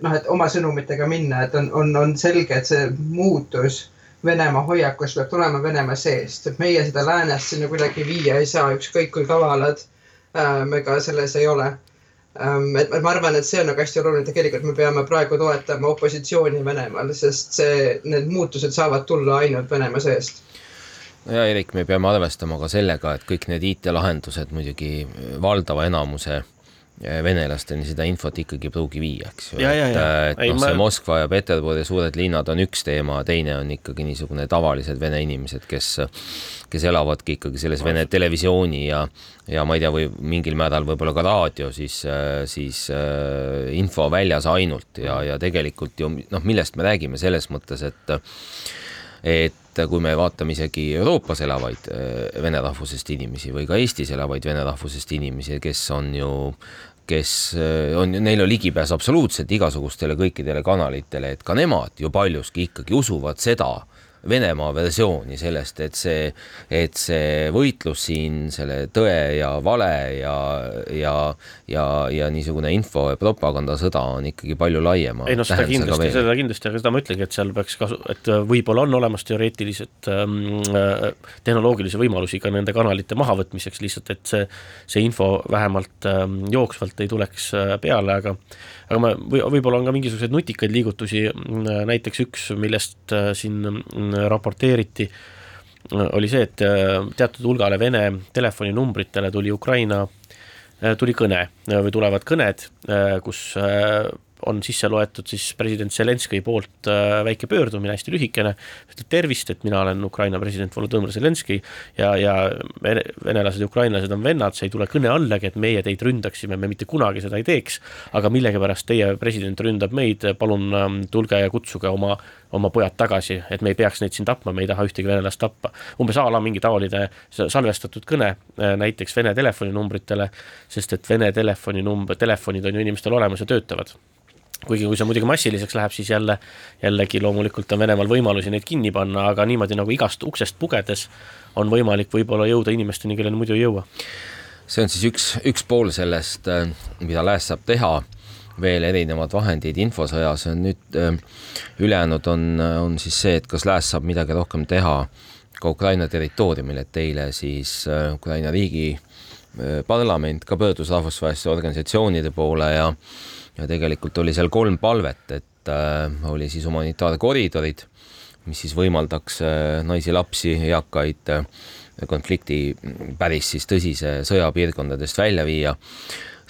noh, et oma sõnumitega minna, et on, on, on selge, et see muutus Venemaa hoiakus peab tulema Venemaa seest, et meie seda läänest sinna kuidagi viia ei saa, ükskõik kui kavalad äh, me ka selles ei ole ähm,. et ma arvan, et see on nagu hästi oluline, tegelikult me peame praegu toetama opositsiooni Venemaal, sest see, need muutused saavad tulla ainult Venemaa seest ja Erik, me peame arvestama ka sellega, et kõik need IT-lahendused muidugi valdava enamuse venelasteni seda infot ikkagi ei pruugi viia, eks ju. et, et noh, see Moskva ja Peterburi suured linnad on üks teema, teine on ikkagi niisugune tavalised vene inimesed, kes, kes elavadki ikkagi selles vene televisiooni ja, ja ma ei tea, või mingil määral võib-olla ka raadio siis, siis äh, info väljas ainult ja, ja tegelikult ju noh, millest me räägime selles mõttes, et et kui me vaatame isegi Euroopas elavaid äh, vene rahvusest inimesi või ka Eestis elavaid vene rahvusest inimesi, kes on ju kes äh, on, neil on ligipääs absoluutselt igasugustele kõikidele kanalitele, et ka nemad ju paljuski ikkagi usuvad seda, Venemaa versiooni sellest, et see, et see võitlus siin selle tõe ja vale ja, ja, ja, ja niisugune info ja propagandasõda on ikkagi palju laiema. ei noh, seda kindlasti, seda kindlasti, aga seda ma ütlengi, et seal peaks kasu, et võib-olla on olemas teoreetilised ähm, äh, tehnoloogilisi võimalusi ka nende kanalite mahavõtmiseks, lihtsalt et see, see info vähemalt ähm, jooksvalt ei tuleks äh, peale, aga aga ma, või võib-olla on ka mingisuguseid nutikaid liigutusi, näiteks üks, millest äh, siin mm, raporteeriti, äh, oli see, et äh, teatud hulgale Vene telefoninumbritele tuli Ukraina, tuli kõne või tulevad kõned, kus on sisse loetud siis president Zelenskõi poolt äh, väike pöördumine, hästi lühikene, ütleb tervist, et mina olen Ukraina president Volodõmõr Zelenskõi ja, ja venelased ja ukrainlased on vennad, see ei tule kõne allagi, et meie teid ründaksime, me mitte kunagi seda ei teeks, aga millegipärast teie president ründab meid, palun ähm, tulge ja kutsuge oma oma pojad tagasi, et me ei peaks neid siin tapma, me ei taha ühtegi venelast tappa. umbes a la mingi taoline salvestatud kõne äh, näiteks Vene telefoninumbritele, sest et Vene telefoninumber, telefonid on ju inimestel olemas ja töötavad kuigi kui see muidugi massiliseks läheb, siis jälle, jällegi loomulikult on Venemaal võimalusi neid kinni panna, aga niimoodi nagu igast uksest pugedes on võimalik võib-olla jõuda inimesteni, kelleni muidu ei jõua. see on siis üks, üks pool sellest, äh, mida lääs saab teha, veel erinevad vahendid infosõjas, nüüd äh, ülejäänud on, on siis see, et kas lääs saab midagi rohkem teha ka Ukraina territooriumil, et eile siis äh, Ukraina riigi parlament ka pöördus rahvusvaheliste organisatsioonide poole ja ja tegelikult oli seal kolm palvet, et äh, oli siis humanitaarkoridorid, mis siis võimaldaks äh, naisi, lapsi, eakaid äh, konflikti päris siis tõsise sõja piirkondadest välja viia,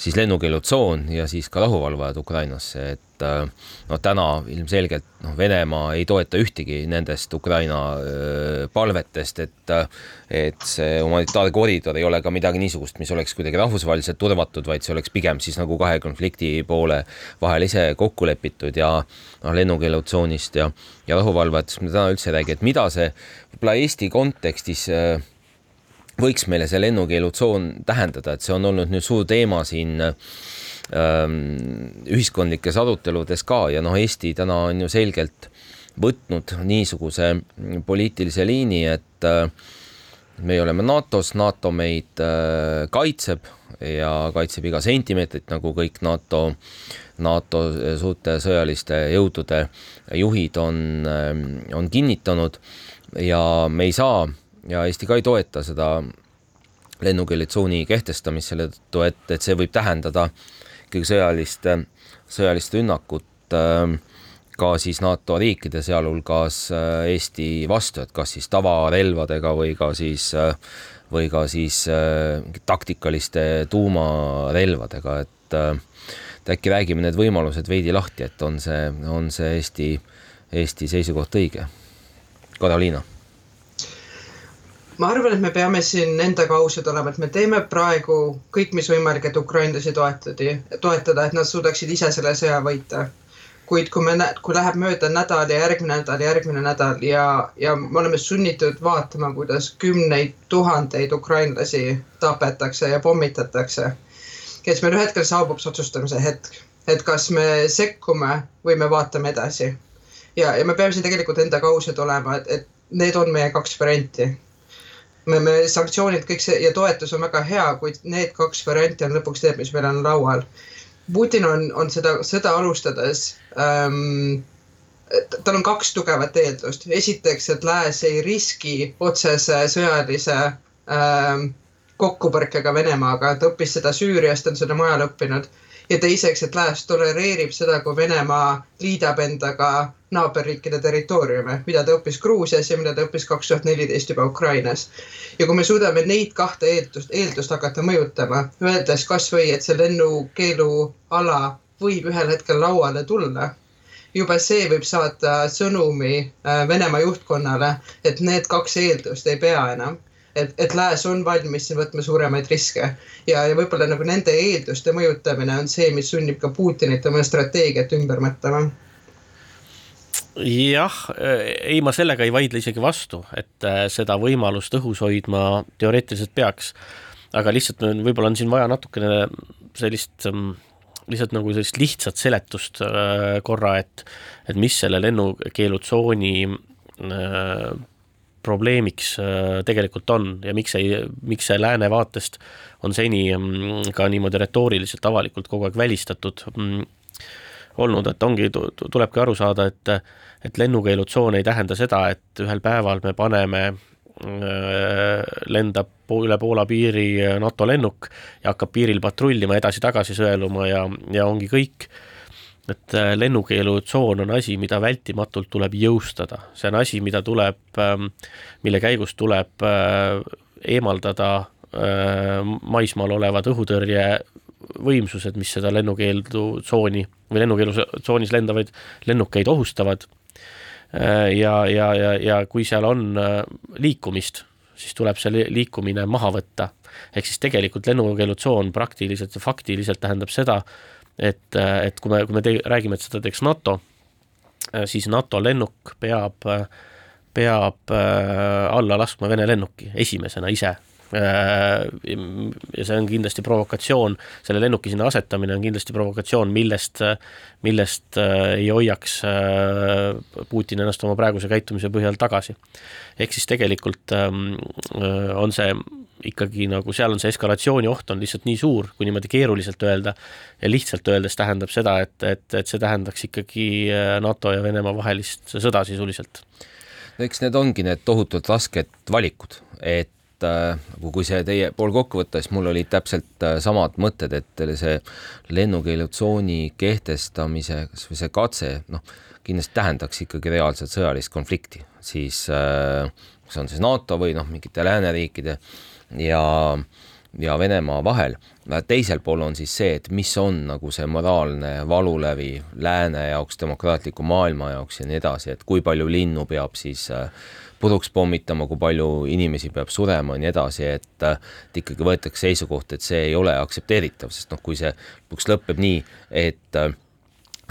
siis lennukeelutsoon ja siis ka rahuvalvajad Ukrainasse, et et noh, täna ilmselgelt noh, Venemaa ei toeta ühtegi nendest Ukraina äh, palvetest, et äh, et see humanitaarkoridor ei ole ka midagi niisugust, mis oleks kuidagi rahvusvaheliselt turvatud, vaid see oleks pigem siis nagu kahe konflikti poole vahel ise kokku lepitud ja noh, lennukeelutsoonist ja, ja rahuvalvajatest me täna üldse ei räägi, et mida see võib-olla Eesti kontekstis võiks meile see lennukeelutsoon tähendada, et see on olnud nüüd suur teema siin ühiskondlikes aruteludes ka ja noh, Eesti täna on ju selgelt võtnud niisuguse poliitilise liini, et äh, me oleme NATO-s, NATO meid kaitseb ja kaitseb iga sentimeetrit, nagu kõik NATO, NATO suurte sõjaliste jõudude juhid on, on kinnitanud. Ja me ei saa ja Eesti ka ei toeta seda lennukeelitsooni kehtestamist selle tõttu, et, et see võib tähendada äh, ikkagi sõjalist, sõjalist rünnakut ähm, ka siis NATO riikide, sealhulgas äh, Eesti vastu, et kas siis tavarelvadega või ka siis, äh, või ka siis äh, taktikaliste tuumarelvadega, et äkki räägime need võimalused veidi lahti, et on see, on see Eesti, Eesti seisukoht õige? Karoliina ma arvan, et me peame siin endaga ausad olema, et me teeme praegu kõik, mis võimalik, et ukrainlasi toetada, toetada, et nad suudaksid ise selle sõja võita. kuid kui me, kui läheb mööda nädal ja järgmine nädal, järgmine nädal ja, ja me oleme sunnitud vaatama, kuidas kümneid tuhandeid ukrainlasi tapetakse ja pommitatakse, kes meil ühel hetkel saabub see otsustamise hetk, et kas me sekkume või me vaatame edasi. ja, ja me peame siin tegelikult endaga ausad olema, et, et need on meie kaks varianti me, me sanktsioonid, kõik see ja toetus on väga hea, kuid need kaks varianti on lõpuks need, mis meil on laual. Putin on, on seda sõda alustades ähm, tal on kaks tugevat eeldust. esiteks, et lääs ei riski otsese sõjalise ähm, kokkupõrkega Venemaaga, ta õppis seda Süüriast, on seda mujal õppinud. Ja teiseks, et lääs tolereerib seda, kui Venemaa liidab endaga naaberriikide territooriume, mida ta õppis Gruusias ja mida ta õppis kaks tuhat neliteist juba Ukrainas. ja kui me suudame neid kahte eeldust, eeldust hakata mõjutama, öeldes kasvõi, et see lennukeeluala võib ühel hetkel lauale tulla juba see võib saata sõnumi äh, Venemaa juhtkonnale, et need kaks eeldust ei pea enam. Et, et lääs on valmis siin võtma suuremaid riske ja, ja võib-olla nagu nende eelduste mõjutamine on see, mis sunnib ka Putinit oma strateegiat ümber mõtlema jah, ei, ma sellega ei vaidle isegi vastu, et äh, seda võimalust õhus hoidma teoreetiliselt peaks. aga lihtsalt võib-olla on siin vaja natukene sellist ähm, lihtsalt nagu sellist lihtsat seletust äh, korra, et, et mis selle lennukeelutsooni äh, probleemiks äh, tegelikult on ja miks ei, miks see lääne vaatest on seni mm, ka niimoodi retooriliselt avalikult kogu aeg välistatud mm, olnud, et ongi, tulebki aru saada, et, et lennukeelutsoon ei tähenda seda, et ühel päeval me paneme Äh, lendab üle Poola piiri NATO lennuk ja hakkab piiril patrullima edasi-tagasi sõeluma ja, ja ongi kõik. Et äh, lennukeelutsoon on asi, mida vältimatult tuleb jõustada, see on asi, mida tuleb, ähm, mille käigus tuleb äh, eemaldada maismaal olevad õhutõrjevõimsused, mis seda lennukeeldutsooni või lennukeelutsoonis lendavaid lennukeid ohustavad Äh, ja, ja, ja, ja kui seal on äh, liikumist, siis tuleb see liikumine maha võtta. ehk siis tegelikult lennukeelutsoon praktiliselt ja faktiliselt tähendab seda, et, äh, et kui me, kui me te, räägime, et seda teeks NATO, siis NATO lennuk peab, peab alla laskma Vene lennuki esimesena ise Äh, ja see on kindlasti provokatsioon, selle lennuki sinna asetamine on kindlasti provokatsioon, millest, millest äh, ei hoiaks äh, Putin ennast oma praeguse käitumise põhjal tagasi. ehk siis tegelikult ähm, on see ikkagi nagu seal on see eskalatsiooni oht on lihtsalt nii suur, kui niimoodi keeruliselt öelda ja lihtsalt öeldes tähendab seda, et, et, et see tähendaks ikkagi NATO ja Venemaa vahelist sõda sisuliselt. no eks need ongi need tohutult rasked valikud, et äh, kui see teie pool kokku võtta, siis mul olid täpselt äh, samad mõtted, et see lennukeelutsooni kehtestamise, kas või see katse, noh, kindlasti tähendaks ikkagi reaalset sõjalist konflikti, siis äh, kas on siis NATO või noh, mingite lääneriikide ja ja Venemaa vahel. teisel pool on siis see, et mis on nagu see moraalne valulävi lääne jaoks, demokraatliku maailma jaoks ja nii edasi, et kui palju linnu peab siis äh, puruks pommitama, kui palju inimesi peab surema ja nii edasi, et, et ikkagi võetakse seisukoht, et see ei ole aktsepteeritav, sest noh, kui see lõpuks lõpeb nii, et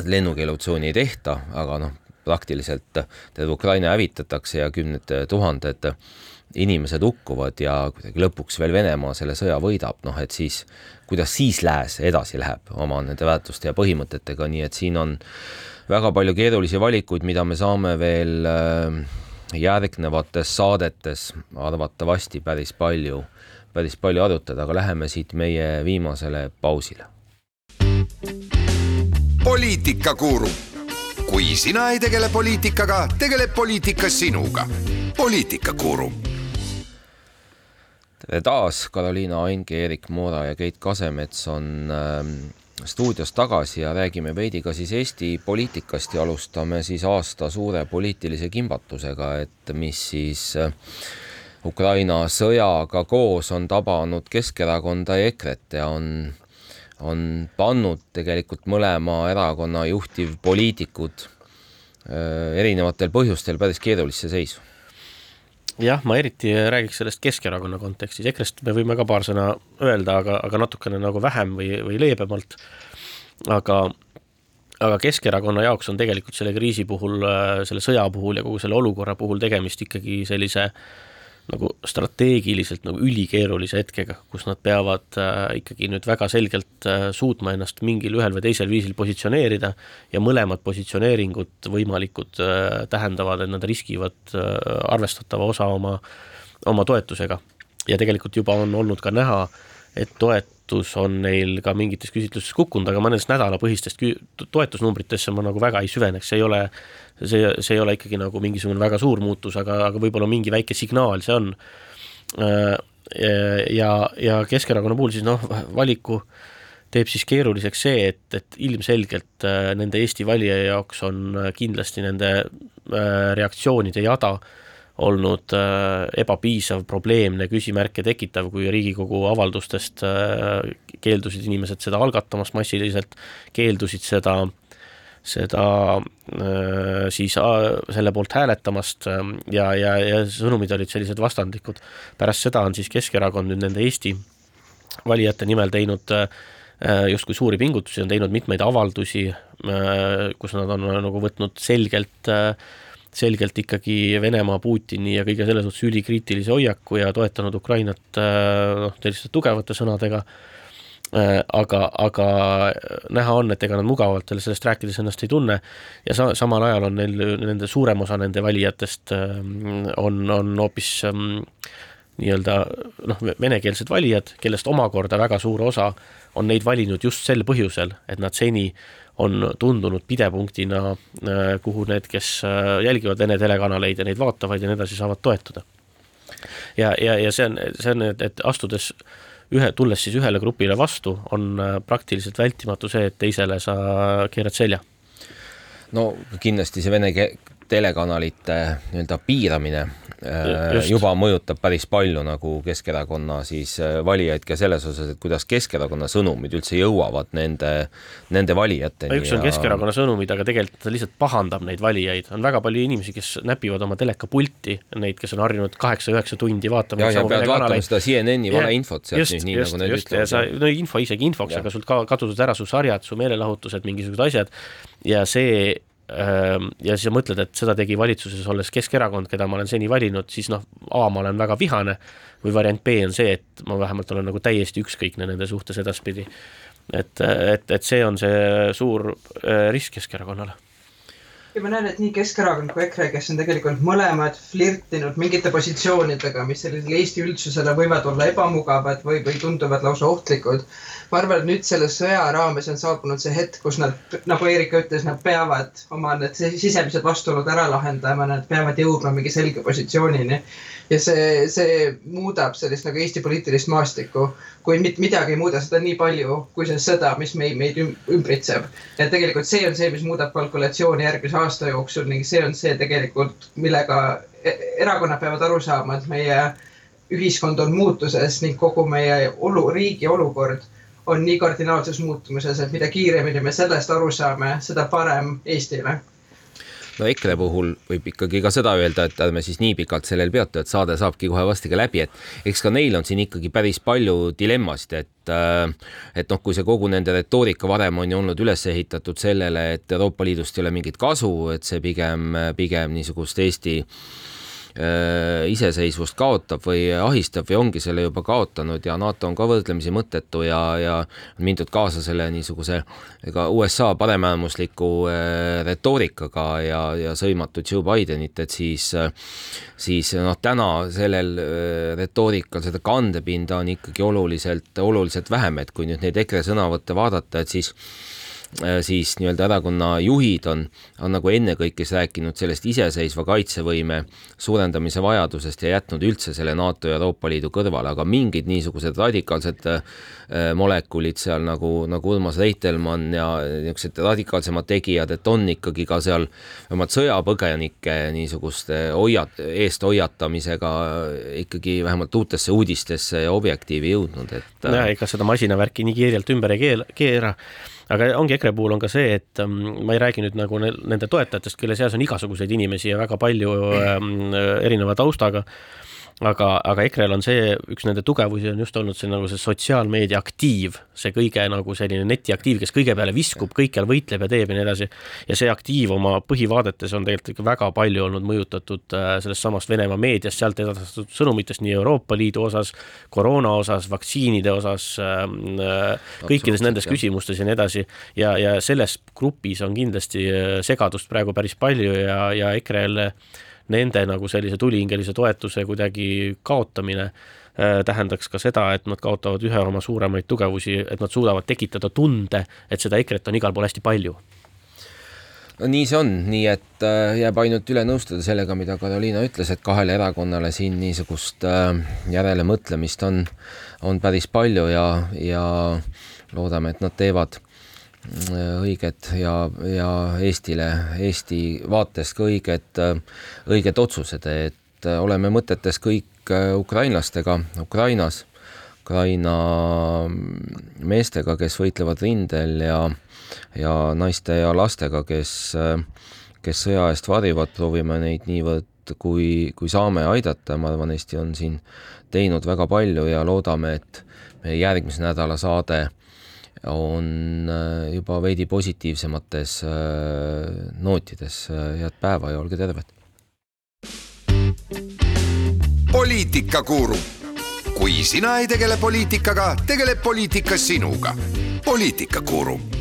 lennukeelutsooni ei tehta, aga noh, praktiliselt terve Ukraina hävitatakse ja kümned tuhanded inimesed hukkuvad ja kuidagi lõpuks veel Venemaa selle sõja võidab, noh et siis kuidas siis lääs edasi läheb oma nende väärtuste ja põhimõtetega, nii et siin on väga palju keerulisi valikuid, mida me saame veel äh, järgnevates saadetes arvatavasti päris palju, päris palju arutada, aga läheme siit meie viimasele pausile. poliitikakuru, kui sina ei tegele poliitikaga, tegeleb poliitika sinuga. poliitikakuru. Taas, Karoliina Ainge, Eerik Moora ja Keit Kasemets on äh, stuudios tagasi ja räägime veidi ka siis Eesti poliitikast ja alustame siis aasta suure poliitilise kimbatusega, et mis siis äh, Ukraina sõjaga koos on tabanud Keskerakonda ja EKRE-t ja on, on pannud tegelikult mõlema erakonna juhtivpoliitikud äh, erinevatel põhjustel päris keerulisse seisu jah, ma eriti räägiks sellest Keskerakonna kontekstis, EKRE-st me võime ka paar sõna öelda, aga, aga natukene nagu vähem või, või leebemalt. aga, aga Keskerakonna jaoks on tegelikult selle kriisi puhul, selle sõja puhul ja kogu selle olukorra puhul tegemist ikkagi sellise äh, nagu strateegiliselt nagu ülikeerulise hetkega, kus nad peavad äh, ikkagi nüüd väga selgelt äh, suutma ennast mingil ühel või teisel viisil positsioneerida ja mõlemad positsioneeringud võimalikud äh, tähendavad, et nad riskivad äh, arvestatava osa oma oma toetusega. ja tegelikult juba on olnud ka näha, et toetus on neil ka mingites küsitlustes kukkunud, aga ma nendest nädalapõhistest toetusnumbritesse ma nagu väga ei süveneks, see ei ole, see, see ei ole ikkagi nagu mingisugune väga suur muutus, aga, aga võib-olla mingi väike signaal see on. Äh, ja, ja Keskerakonna puhul siis noh, valiku teeb siis keeruliseks see, et, et ilmselgelt äh, nende Eesti valija jaoks on äh, kindlasti nende reaktsioonide jada äh, olnud äh, ebapiisav, probleemne, küsimärke tekitav, kui Riigikogu avaldustest äh, keeldusid inimesed seda algatamast massiliselt, keeldusid seda, seda äh, siis selle poolt hääletamast ja, ja, ja sõnumid olid sellised vastandlikud. pärast seda on siis Keskerakond nüüd nende Eesti valijate nimel teinud justkui suuri pingutusi, on teinud mitmeid avaldusi, kus nad on nagu võtnud selgelt äh, selgelt ikkagi Venemaa, Putini ja kõige selle suhtes ülikriitilise hoiaku ja toetanud Ukrainat äh, noh, selliste tugevate sõnadega, äh, aga, aga näha on, et ega nad mugavalt sellest rääkides ennast ei tunne. Ja sa-, samal ajal on neil, nende suurem osa nende valijatest äh, on, on hoopis ähm, nii-öelda noh, venekeelsed valijad, kellest omakorda väga suur osa on neid valinud just sel põhjusel, et nad seni on tundunud pidepunktina, äh, kuhu need, kes äh, jälgivad Vene telekanaleid ja neid vaatavad ja nii edasi, saavad toetuda. ja, ja, ja see on, see on, et, astudes ühe, tulles siis ühele grupile vastu, on äh, praktiliselt vältimatu see, et teisele sa keerad selja. no kindlasti see vene telekanalite nii-öelda piiramine äh, Just. juba mõjutab päris palju nagu Keskerakonna siis äh, valijaid ka selles osas, et kuidas Keskerakonna sõnumid üldse jõuavad nende, nende valijateni. üks on ja... Keskerakonna sõnumid, aga tegelikult ta lihtsalt pahandab neid valijaid, on väga palju inimesi, kes näpivad oma telekapulti, neid, kes on harjunud kaheksa-üheksa tundi vaatama. ja, ja peavad vaatama seda CNN-i valeinfot sealt just, nüüd, nii just, nagu need just, ütlevad. sa, no info isegi infoks, aga sul ka kadusid ära su sarjad, su meelelahutused, mingisugused asjad ja see ja siis sa mõtled, et seda tegi valitsuses olles Keskerakond, keda ma olen seni valinud, siis noh, A, ma olen väga vihane või variant B on see, et ma vähemalt olen nagu täiesti ükskõikne nende suhtes edaspidi. et, et, et see on see suur äh, risk Keskerakonnale ja ma näen, et nii Keskerakond kui EKRE, kes on tegelikult mõlemad flirtinud mingite positsioonidega, mis sellisele Eesti üldsusele võivad olla ebamugavad või, või tunduvad lausa ohtlikud ma arvan, et nüüd selle sõja raames on saabunud see hetk, kus nad, nagu Erika ütles, nad peavad oma need sisemised vastuolud ära lahendama, nad peavad jõudma mingi selge positsioonini. ja see, see muudab sellist nagu Eesti poliitilist maastikku, kui mitte midagi ei muuda seda nii palju, kui see sõda, mis meid, meid ümbritseb. ja tegelikult see on see, mis muudab kalkulatsiooni järgmise aasta jooksul ning see on see tegelikult, millega e-, erakonnad peavad aru saama, et meie ühiskond on muutuses ning kogu meie olu, riigi olukord on nii kardinaalses muutumises, et mida kiiremini me sellest aru saame, seda parem Eestile no EKRE puhul võib ikkagi ka seda öelda, et ärme siis nii pikalt sellel peatu, et saade saabki kohe varsti ka läbi, et eks ka neil on siin ikkagi päris palju dilemmasid, et äh, et noh, kui see kogu nende retoorika varem on ju olnud üles ehitatud sellele, et Euroopa Liidust ei ole mingit kasu, et see pigem, pigem niisugust Eesti iseseisvust kaotab või ahistab või ongi selle juba kaotanud ja NATO on ka võrdlemisi mõttetu ja, ja mindud kaasa selle niisuguse ega USA paremäärmusliku äh, retoorikaga ja, ja sõimatud Joe Bidenit, et siis, siis noh, täna sellel äh, retoorikal seda kandepinda on ikkagi oluliselt, oluliselt vähem, et kui nüüd neid EKRE sõnavõtte vaadata, et siis Äh, siis nii-öelda erakonna juhid on, on nagu ennekõike rääkinud sellest iseseisva kaitsevõime suurendamise vajadusest ja jätnud üldse selle NATO ja Euroopa Liidu kõrvale, aga mingid niisugused radikaalsed äh, molekulid seal nagu, nagu Urmas Reitelmann ja niisugused radikaalsemad tegijad, et on ikkagi ka seal vähemalt sõjapõgenike niisuguste hoiat-, eest hoiatamisega ikkagi vähemalt uutesse uudistesse ja objektiivi jõudnud, et. jah, ega seda masinavärki nii kiirelt ümber ei keela, keera aga ongi EKRE puhul on ka see, et ähm, ma ei räägi nüüd nagu nende toetajatest, kelle seas on igasuguseid inimesi ja väga palju ähm, erineva taustaga aga, aga EKRE-l on see, üks nende tugevusi on just olnud see nagu see sotsiaalmeedia aktiiv, see kõige nagu selline netiaktiiv, kes kõige peale viskub, kõikjal võitleb ja teeb ja nii edasi. ja see aktiiv oma põhivaadetes on tegelikult ikka väga palju olnud mõjutatud äh, sellest samast Venemaa meediast, sealt edastatud sõnumitest nii Euroopa Liidu osas, koroona osas, vaktsiinide osas ähm, äh,, kõikides nendes jah. küsimustes ja nii edasi. ja, ja selles grupis on kindlasti äh, segadust praegu päris palju ja, ja EKRE-l nende nagu sellise tulihingelise toetuse kuidagi kaotamine äh, tähendaks ka seda, et nad kaotavad ühe oma suuremaid tugevusi, et nad suudavad tekitada tunde, et seda EKRE-t on igal pool hästi palju. No nii see on, nii et äh, jääb ainult üle nõustuda sellega, mida Karoliina ütles, et kahele erakonnale siin niisugust äh, järelemõtlemist on, on päris palju ja, ja loodame, et nad teevad õiged ja, ja Eestile, Eesti vaatest ka õiged, õiged otsused, et oleme mõtetes kõik ukrainlastega Ukrainas, Ukraina meestega, kes võitlevad rindel ja ja naiste ja lastega, kes, kes sõja eest varjuvad, proovime neid niivõrd kui, kui saame aidata, ma arvan, Eesti on siin teinud väga palju ja loodame, et meie järgmise nädala saade on äh, juba veidi positiivsemates äh, nootides. head päeva ja olge terved! poliitikakuru, kui sina ei tegele poliitikaga, tegeleb poliitika sinuga. poliitikakuru